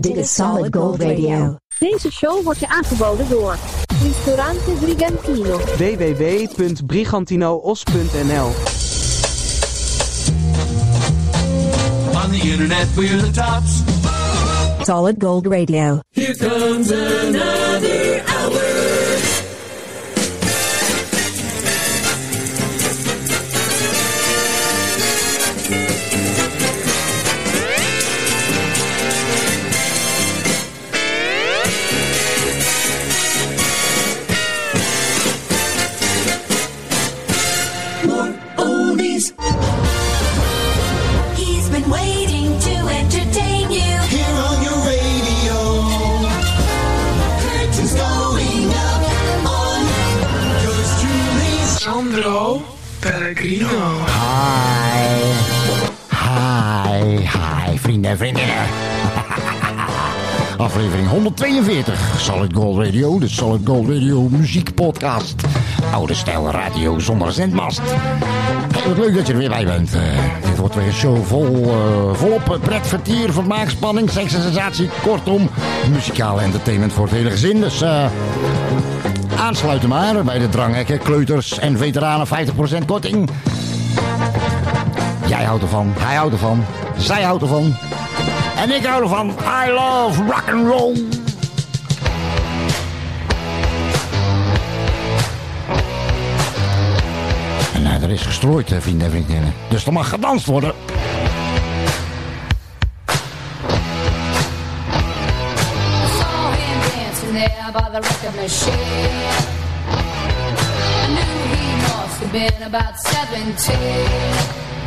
Dit is Solid Gold Radio. Deze show wordt je aangeboden door Ristorante Brigantino. www.brigantinoos.nl On the internet, we're the tops. Solid Gold Radio. Here comes another hour. En vriendinnen. Aflevering 142, Solid Gold Radio, de Solid Gold Radio muziekpodcast. Oude stijl radio zonder zendmast. Hey, wat leuk dat je er weer bij bent. Eh, dit wordt weer een show vol, eh, volop pret, vertier, vermaak, spanning, seks en sensatie. Kortom, muzikaal entertainment voor het hele gezin. Dus eh, aansluiten maar bij de dranghekken, kleuters en veteranen 50% korting. Jij houdt ervan, hij houdt ervan, zij houdt ervan. En ik hou ervan. I love rock and roll. En nou, er is gestrooid, hè, vrienden en vriendinnen. Dus er mag gedanst worden. by the record machine. I knew he must have been about 17.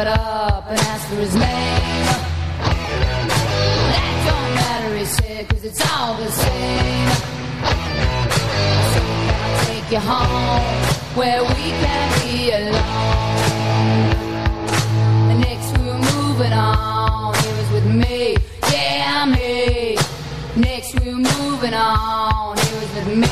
Got up and asked for his name. That don't matter, he said, cause it's all the same. So can I take you home where we can be alone? Next we were moving on, he was with me, yeah, me. Next we were moving on, he was with me,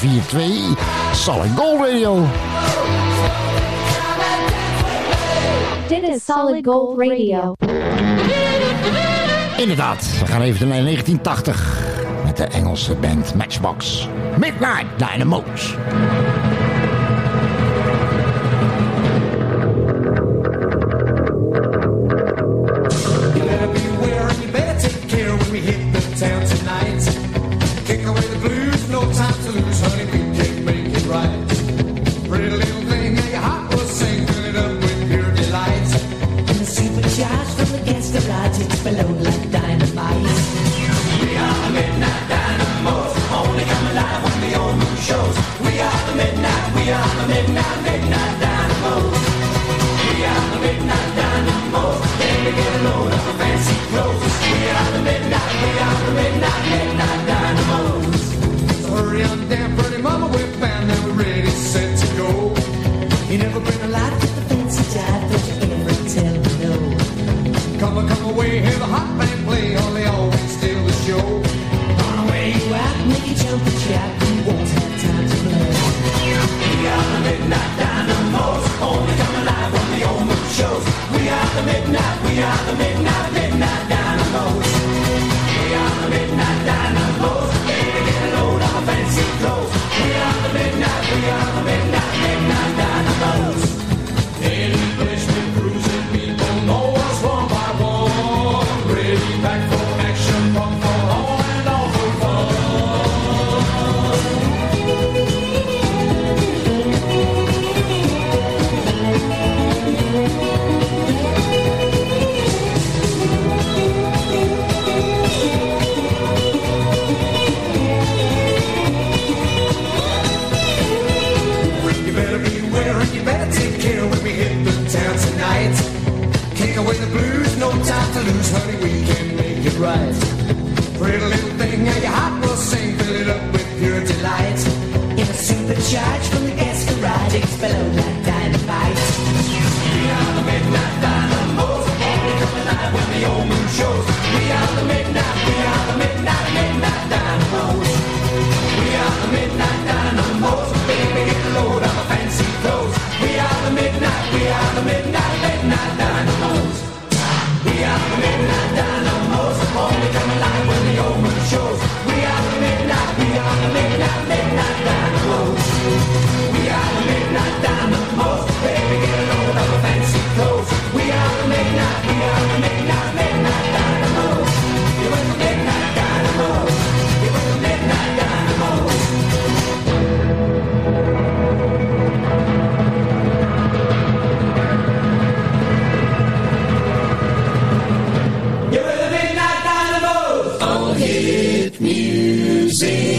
4-2. Solid Gold Radio. Dit is Solid Gold Radio. Inderdaad, we gaan even naar 1980 met de Engelse band Matchbox. Midnight Dynamos. Music,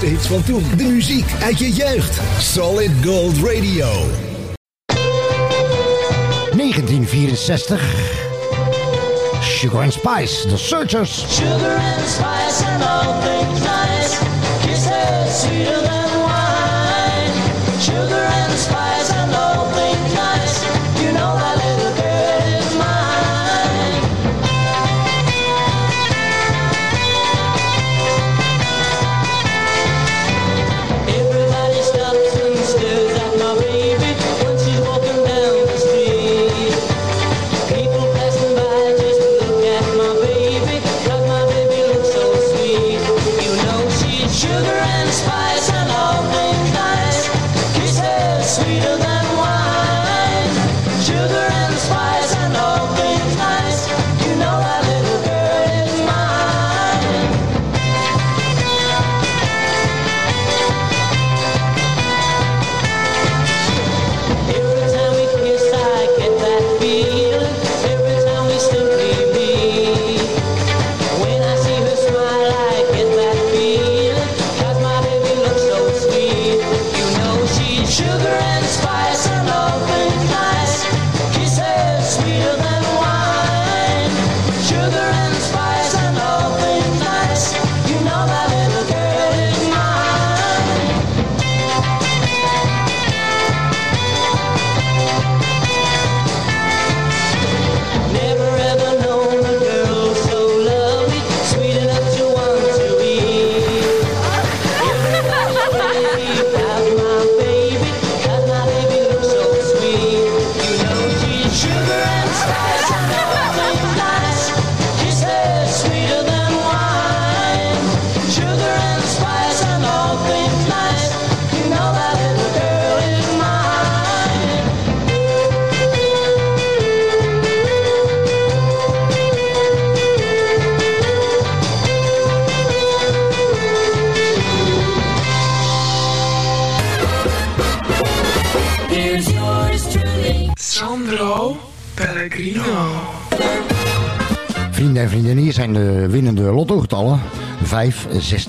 grootste hits van toen. De muziek uit je jeugd. Solid Gold Radio. 1964. Sugar and Spice, The Searchers. Sugar and spice and all things nice. Kisses sweeter than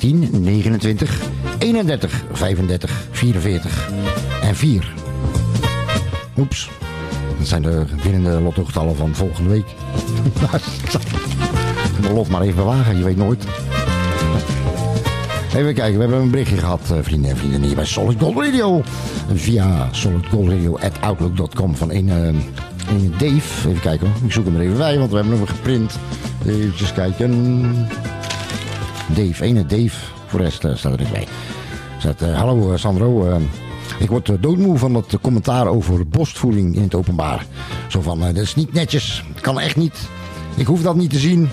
16, 29, 31, 35, 44 en 4. Oeps. Dat zijn de winnende lottogetallen van volgende week. de lot maar even bewagen, je weet nooit. Even kijken, we hebben een berichtje gehad, eh, vrienden en vriendinnen, hier bij Solid Gold Radio. Via solidgoldradio.outlook.com van een, eh, een Dave. Even kijken ik zoek hem er even bij, want we hebben hem geprint. Even kijken. Dave, ene Dave. Voor de rest eh, staat er niet bij. Zegt, eh, hallo eh, Sandro, ik word doodmoe van dat commentaar over borstvoeding in het openbaar. Zo van, dat is niet netjes, kan echt niet. Ik hoef dat niet te zien.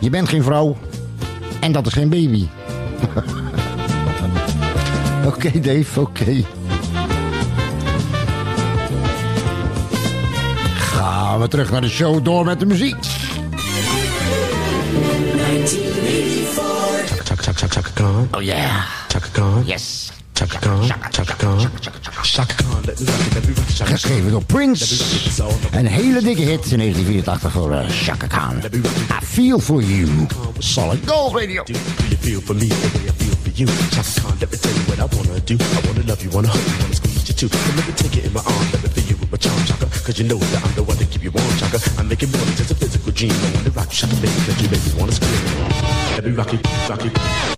Je bent geen vrouw. En dat is geen baby. Oké Dave, oké. Gaan we terug naar de show door met de muziek. Chaka Chaka Chaka Chaka Khan. Oh yeah. Chaka Khan. Yes. Chaka Khan. Chaka Khan. Chaka Khan. Let me rock it, let me rock it, Chaka Geschreven door Prince. Een hele dikke hit in 1984 voor uh, Chaka Khan. I feel for you. Solid Gold Radio. Do you feel for me the way I feel for you? Chaka Khan, let me tell you what I wanna do. I wanna love you, wanna hug you, wanna squeeze you too. So let me take it in my arms, let me feel you with charm, Chaka. Cause you know that I'm the one to keep you warm, Chaka. I make it more than just a physical dream. I wanna rock you, Chaka, baby, cause you make me wanna scream. Let me rock you, rock.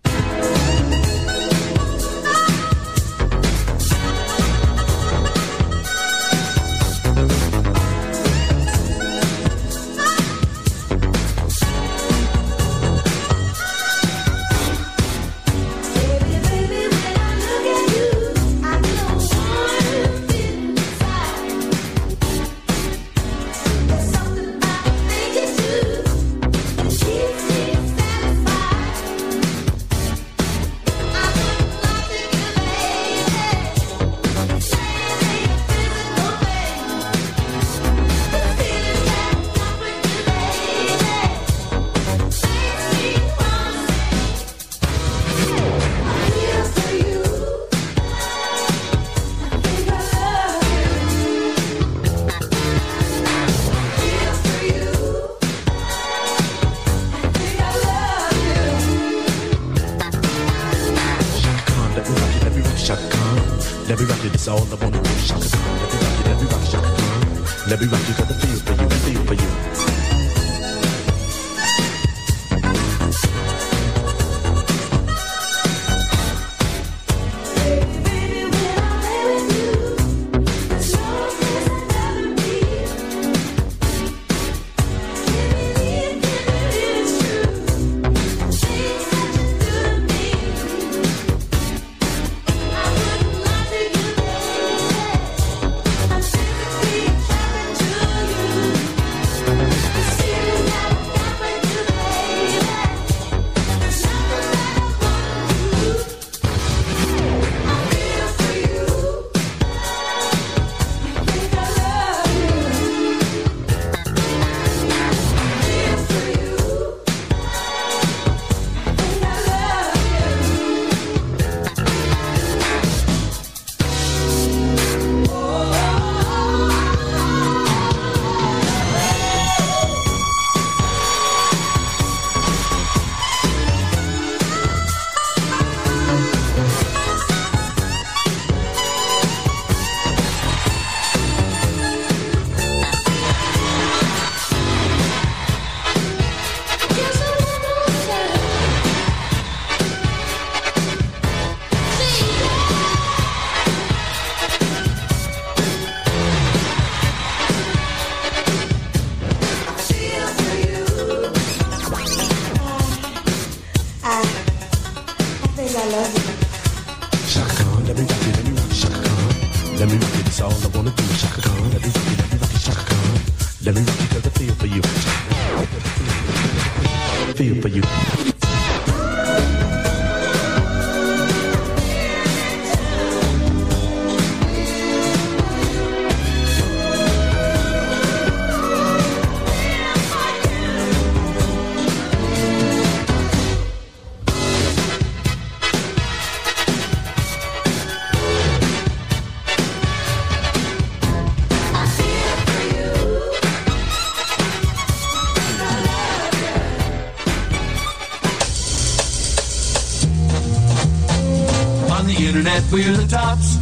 The tops.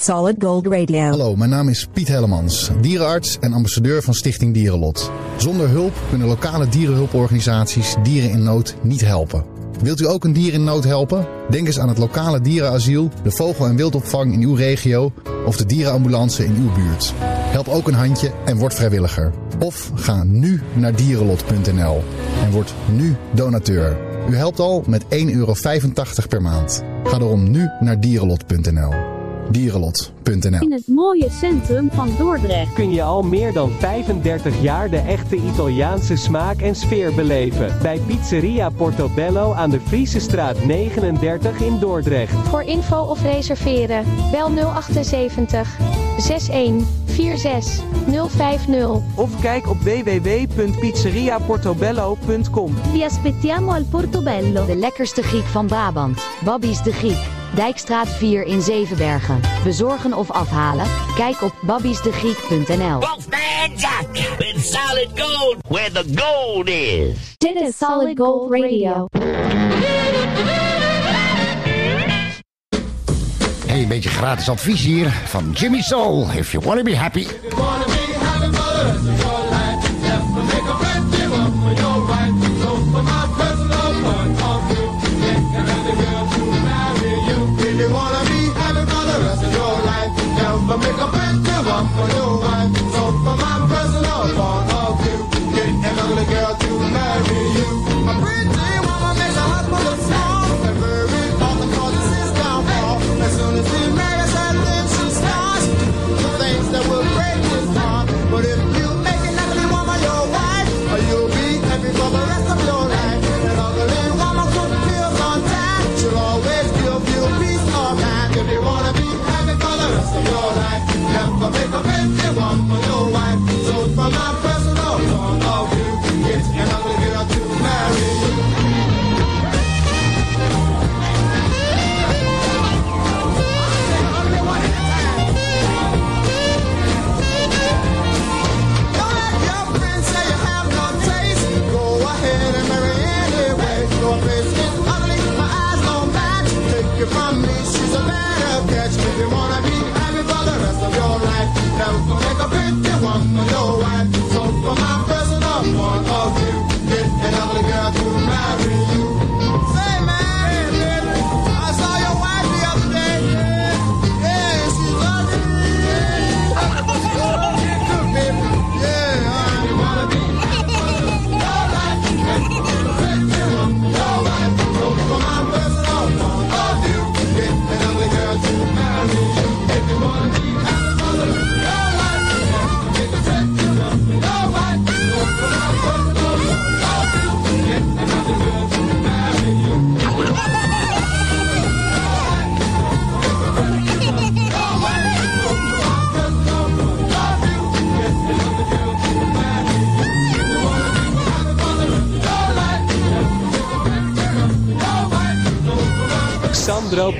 Solid Gold Radio. Hallo, mijn naam is Piet Hellemans, dierenarts en ambassadeur van Stichting Dierenlot. Zonder hulp kunnen lokale dierenhulporganisaties dieren in nood niet helpen. Wilt u ook een dier in nood helpen? Denk eens aan het lokale dierenasiel, de vogel- en wildopvang in uw regio of de dierenambulance in uw buurt. Help ook een handje en word vrijwilliger. Of ga nu naar dierenlot.nl en word nu donateur. U helpt al met 1,85 euro per maand. Ga daarom nu naar dierenlot.nl. Dierenlot.nl In het mooie centrum van Dordrecht kun je al meer dan 35 jaar de echte Italiaanse smaak en sfeer beleven. Bij Pizzeria Portobello aan de Friese straat 39 in Dordrecht. Voor info of reserveren, bel 078 61 46 050. Of kijk op www.pizzeriaportobello.com. Vi aspettiamo al Portobello. De lekkerste Griek van Brabant. Babby's de Griek. Dijkstraat 4 in Zevenbergen. Of afhalen? Kijk op babbiesdegriek.nl. Wolfman Jack with solid gold where the gold is. Dit is Solid Gold Radio. Hey, een beetje gratis advies hier van Jimmy Soul. If you wanna be happy. If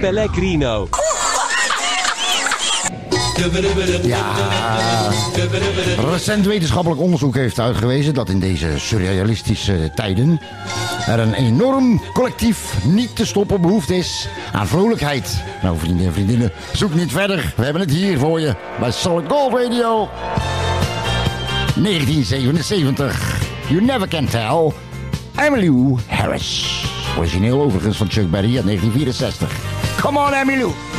Pellegrino. Ja, recent wetenschappelijk onderzoek heeft uitgewezen dat in deze surrealistische tijden er een enorm collectief niet te stoppen behoefte is aan vrolijkheid. Nou vrienden en vriendinnen, zoek niet verder. We hebben het hier voor je bij Solid Gold Radio. 1977. You never can tell. Emily Harris. Origineel overigens van Chuck Berry uit 1964. Come on, Emilou.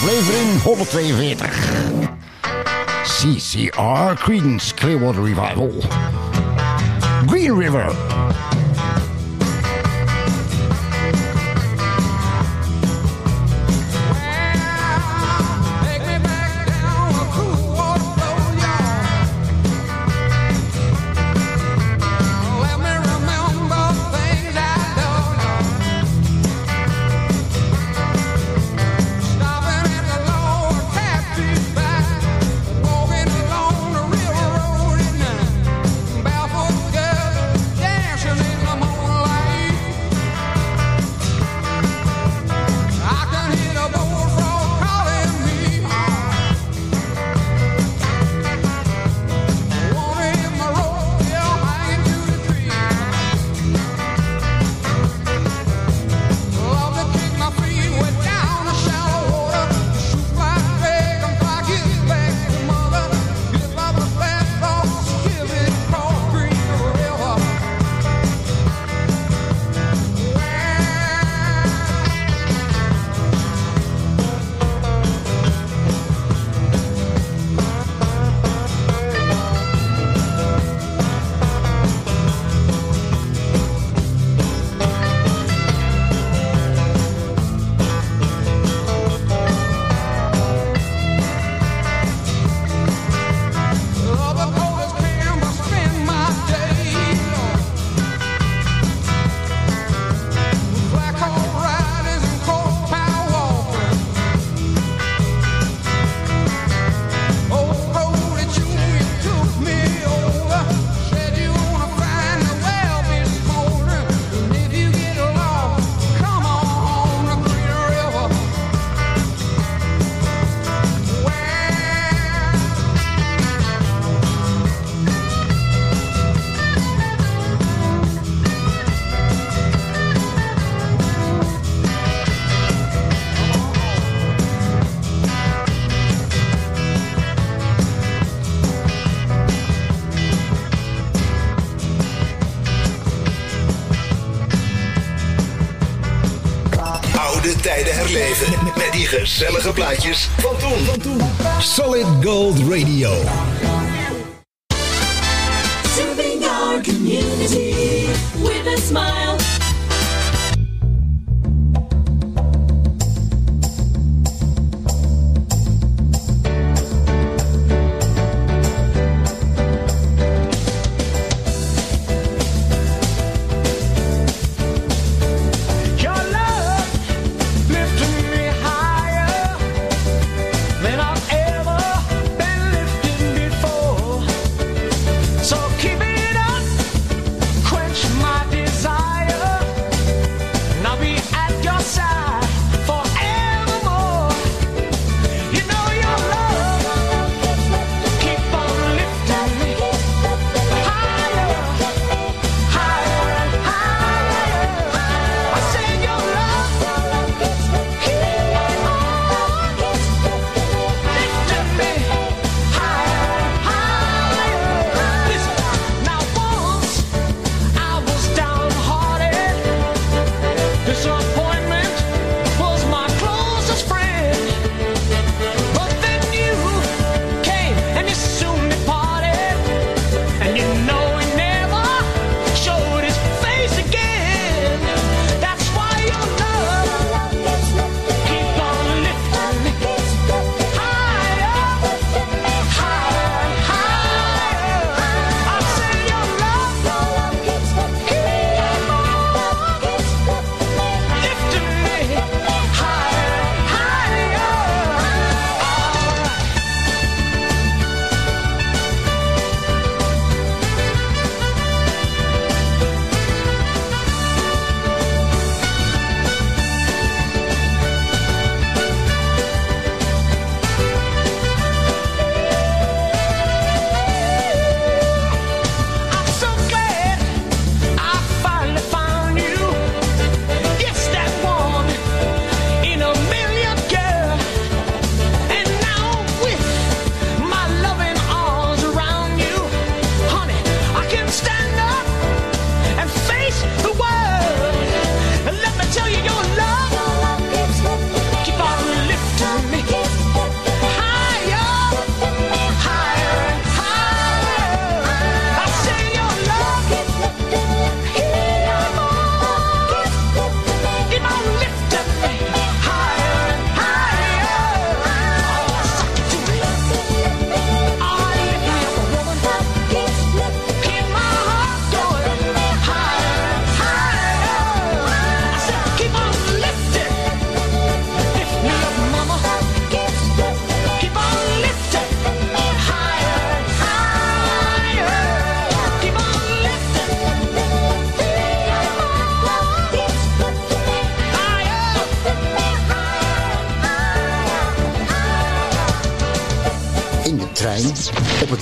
aflevering 142. CCR Creedence Clearwater Revival. Green River. gezellige plaatjes van toen. Solid Gold Radio.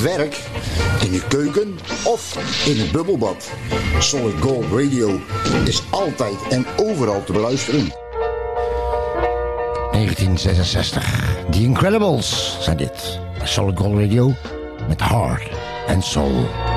werk, in je keuken of in het bubbelbad. Solid Gold Radio is altijd en overal te beluisteren. 1966, The Incredibles zijn dit. Solid Gold Radio met Hard en Soul.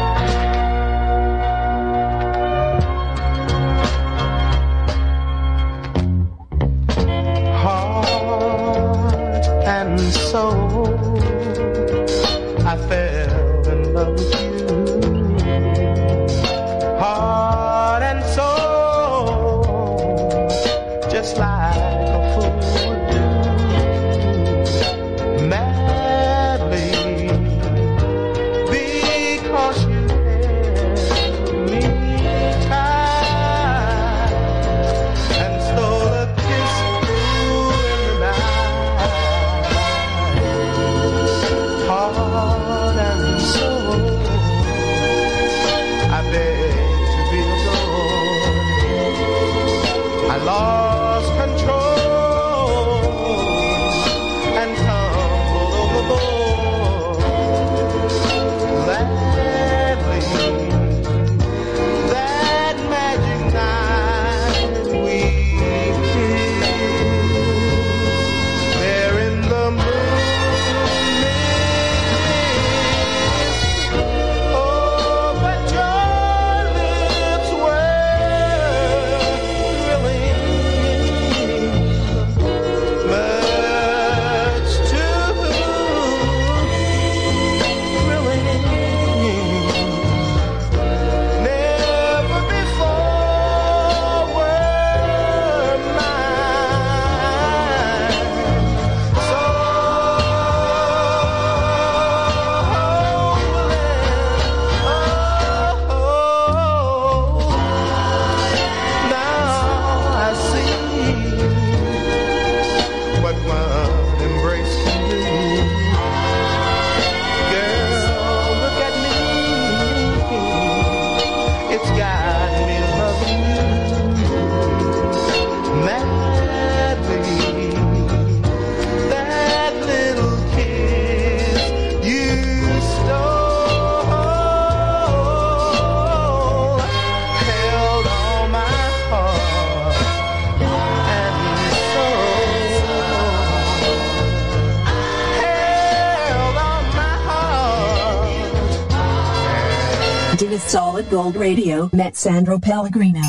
Met Sandro Pellegrino.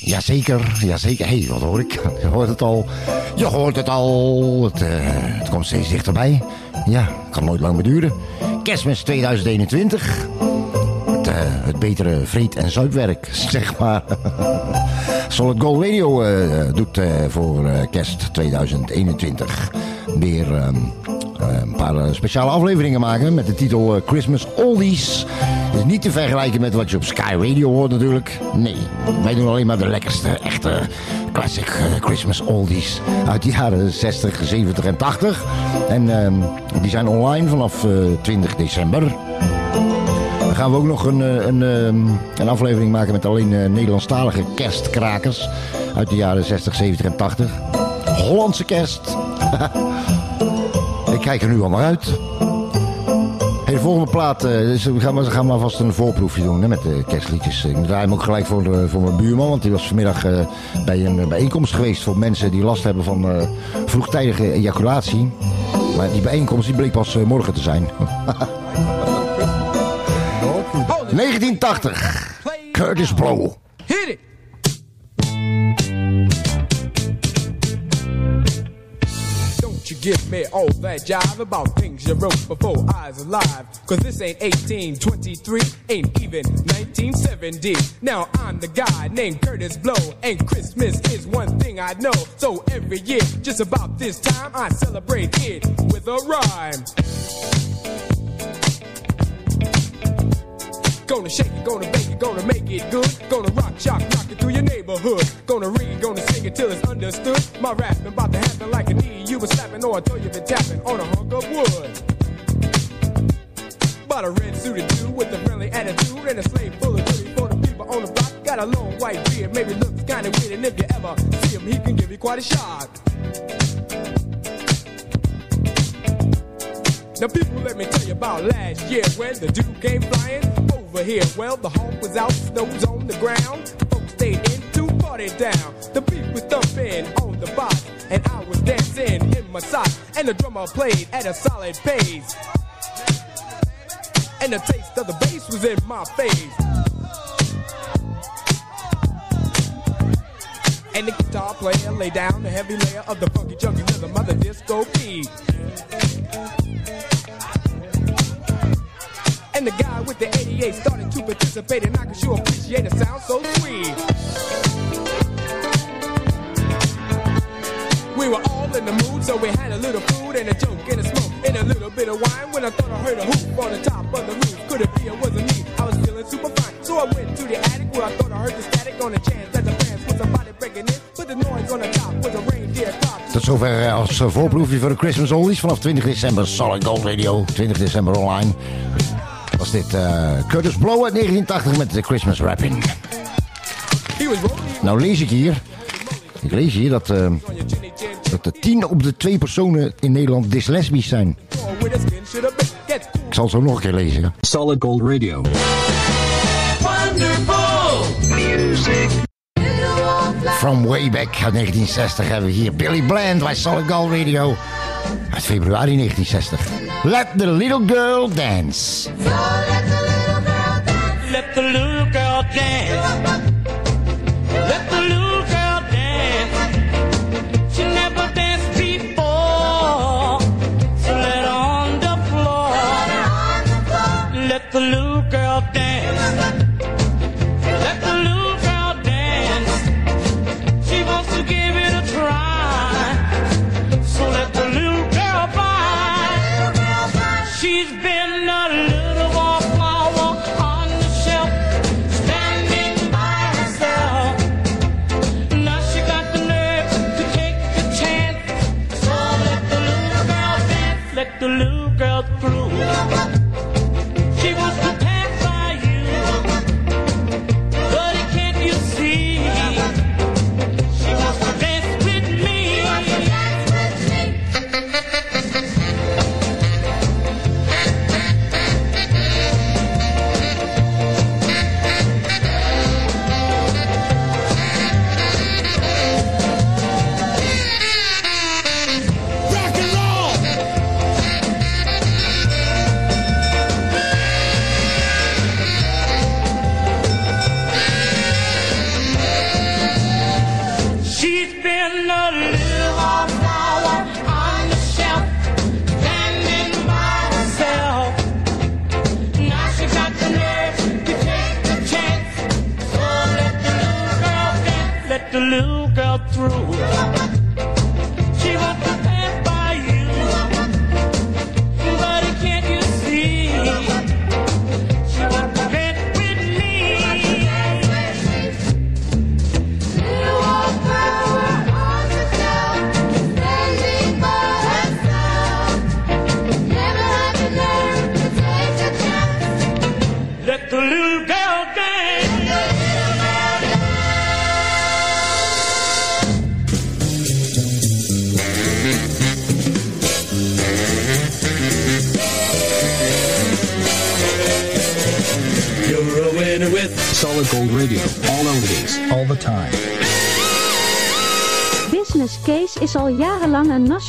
Jazeker, jazeker. Hé, hey, wat hoor ik? Je hoort het al. Je hoort het al. Het, eh, komt steeds dichterbij. Ja, kan nooit lang meer duren. Kerstmis 2021. Het, eh, het betere vreet- en zuipwerk, zeg maar. Solid Gold Radio eh, doet voor kerst 2021 weer ehm, eh, een paar speciale afleveringen maken met de titel Christmas Oldies. Is niet te vergelijken met wat je op Sky Radio hoort natuurlijk. Nee, wij doen alleen maar de lekkerste, echte classic eh, Christmas Oldies uit de jaren 60, 70 en 80. En ehm, die zijn online vanaf eh, 20 december. Dan gaan we ook nog een, eh, ehm, een aflevering maken met alleen eh, Nederlandstalige kerstkrakers uit de jaren 60, 70 en 80. Hollandse kerst. Ik kijk er nu al uit. Hey, de volgende plaat, eh, dus we gaan, maar, gaan maar vast een voorproefje doen hè, met de kerstliedjes. Ik draai hem ook gelijk voor, eh, voor mijn buurman, want die was vanmiddag eh, bij een eh, bijeenkomst geweest voor mensen die last hebben van eh, vroegtijdige ejaculatie. Maar die bijeenkomst die bleek pas eh, morgen te zijn. 1980. Curtis Blow. Give me all that jive about things you wrote before I was alive. Cause this ain't 1823, ain't even 1970. Now I'm the guy named Curtis Blow, and Christmas is one thing I know. So every year, just about this time, I celebrate it with a rhyme. Gonna shake it, gonna bake it, gonna make it good. Gonna rock, shock, rock it through your neighborhood. Gonna read, gonna sing it till it's understood. My rapping about to happen like I thought you been tapping on a hunk of wood. Bought a red suited dude with a friendly attitude and a slave full of goodies for the people on the block. Got a long white beard, maybe looks kinda weird, and if you ever see him, he can give you quite a shock. Now, people, let me tell you about last year when the dude came flying over here. Well, the hawk was out, snow's on the ground. Folks stayed in to party down. The beat was thumping on the box, and I was dancing socks. And the drummer played at a solid pace. And the taste of the bass was in my face. And the guitar player laid down the heavy layer of the funky junky rhythm of the disco beat. And the guy with the 88 started to participate, and I can sure appreciate it sound so sweet. We were all in the mood, so we had a little food and a joke and a smoke and a little bit of wine. When I thought I heard a hoop on the top of the roof, could it be it wasn't me? I was feeling super fine, so I went to the attic where I thought I heard the static on the chance that the fans was somebody breaking in. But the noise on the top was a reindeer clock. Tot zover eh, als eh, voorproefje voor de Christmas Oldies vanaf 20 december. Solid Gold Radio, 20 december online. Was dit eh, Curtis Blow uit 1980 met de Christmas Rapping. Nou lees ik hier, ik lees hier dat, eh, dat de 10 op de twee personen in Nederland dyslesbisch zijn. Ik zal het zo nog een keer lezen. ja. Solid Gold Radio. Wonderful music. From way back uit 1960 hebben we hier Billy Bland bij Solid Gold Radio. Uit februari 1960. Let the little girl dance. Let the little girl dance. Let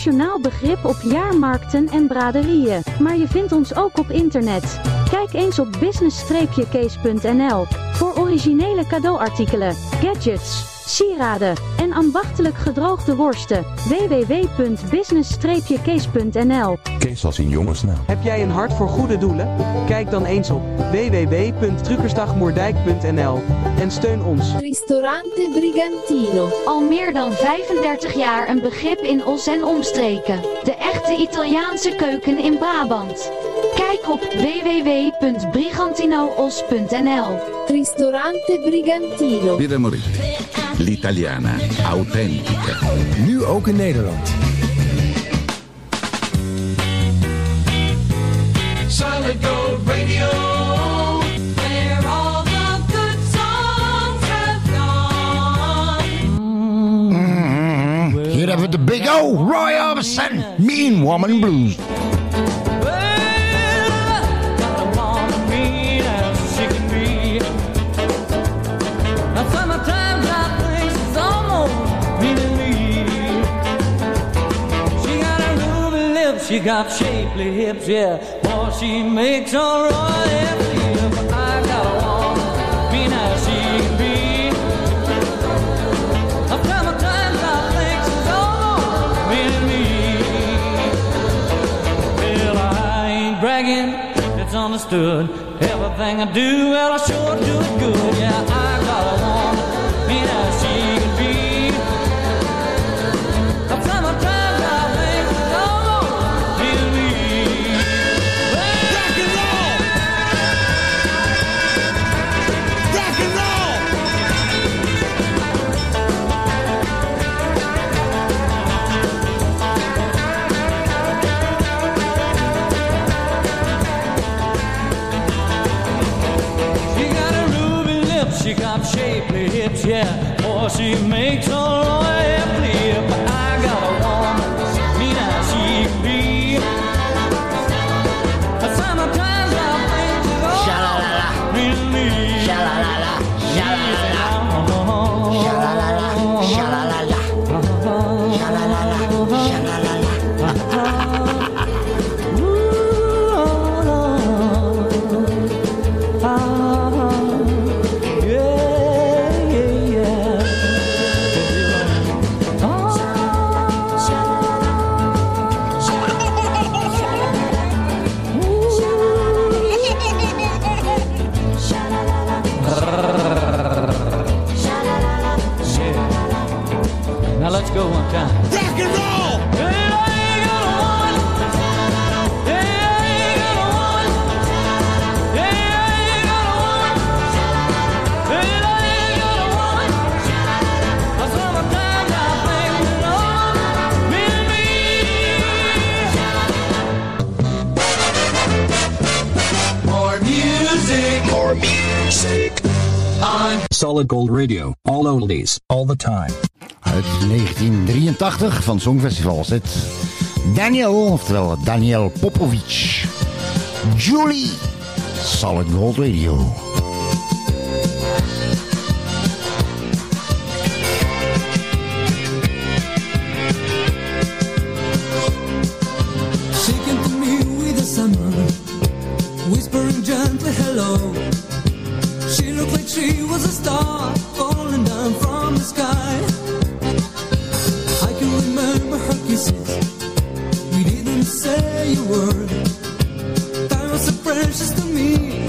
nationaal begrip op jaarmarkten en braderieën. Maar je vindt ons ook op internet. Kijk eens op business-case.nl voor originele cadeauartikelen, gadgets, sieraden en ambachtelijk gedroogde worsten. www.business-case.nl Kees als in jongensnaam. Heb jij een hart voor goede doelen? Kijk dan eens op www.truckersdagmoerdijk.nl en steun ons. Ristorante Brigantino. Al meer dan 35 jaar een begrip in Os en omstreken. De echte Italiaanse keuken in Brabant. Kijk op www.brigantinoos.nl Ristorante Brigantino. Moretti. L'italiana autentica. Nu ook in Nederland. Solid Gold Radio. Where all the good songs have gone. Mm-hmm. Hier hebben we Big O, Roy Orbison, Mean Woman Blues. She got shapely hips, yeah. Boy, she makes a royal flip. I got a woman mean as she can be. Now sometimes I think she's almost meaning me. Well, I ain't bragging, it's understood. Everything I do, well, I sure do it good. Yeah, I 或许没错。On Solid Gold Radio. All oldies, all the time. Uit 1983 van Songfestival was dit. Daniel, oftewel Daniel Popovic. Julie. Solid Gold Radio. Came to me with the summer, whispering gently hello. She looked like she was a star falling down from the sky. I can remember her kisses. We didn't say a word. Time was so precious to me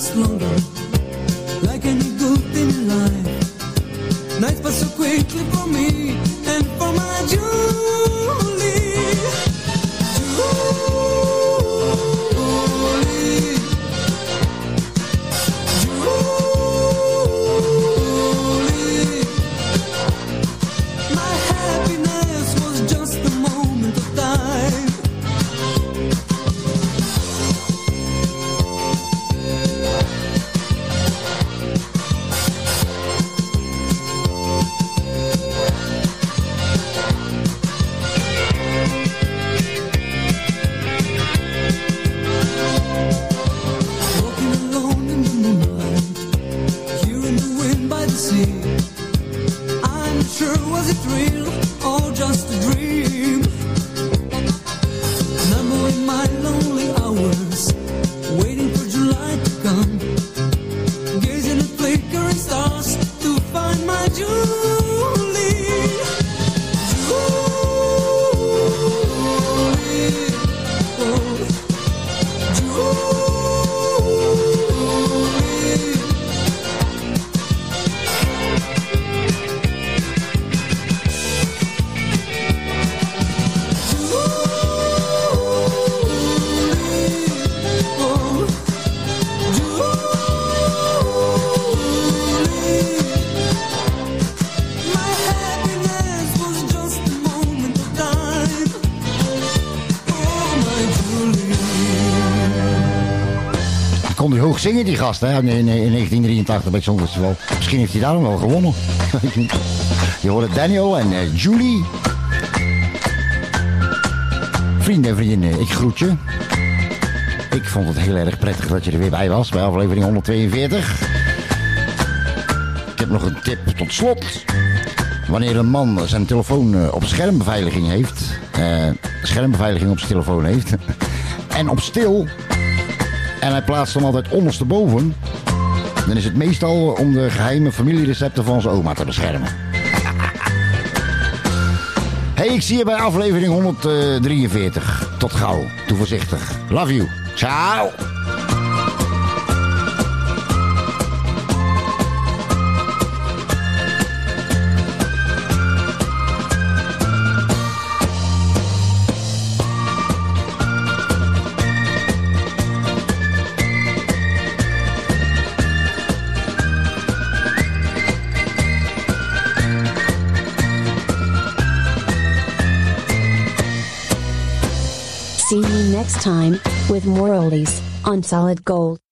good to last longer, Zingen, die gast, hè, in, in, in 1983 bij het. Misschien heeft hij daarom wel gewonnen. Je hoort Daniel en eh, Julie. Vrienden en vriendinnen, ik groet je. Ik vond het heel erg prettig dat je er weer bij was, bij aflevering 142. Ik heb nog een tip tot slot. Wanneer een man zijn telefoon eh, op schermbeveiliging heeft, eh, schermbeveiliging op zijn telefoon heeft, en op stil, en hij plaatst hem altijd ondersteboven, dan is het meestal om de geheime familierecepten van zijn oma te beschermen. Hey, ik zie je bij aflevering 143. Tot gauw. Doe voorzichtig. Love you. Ciao. Time with more oldies on Solid Gold.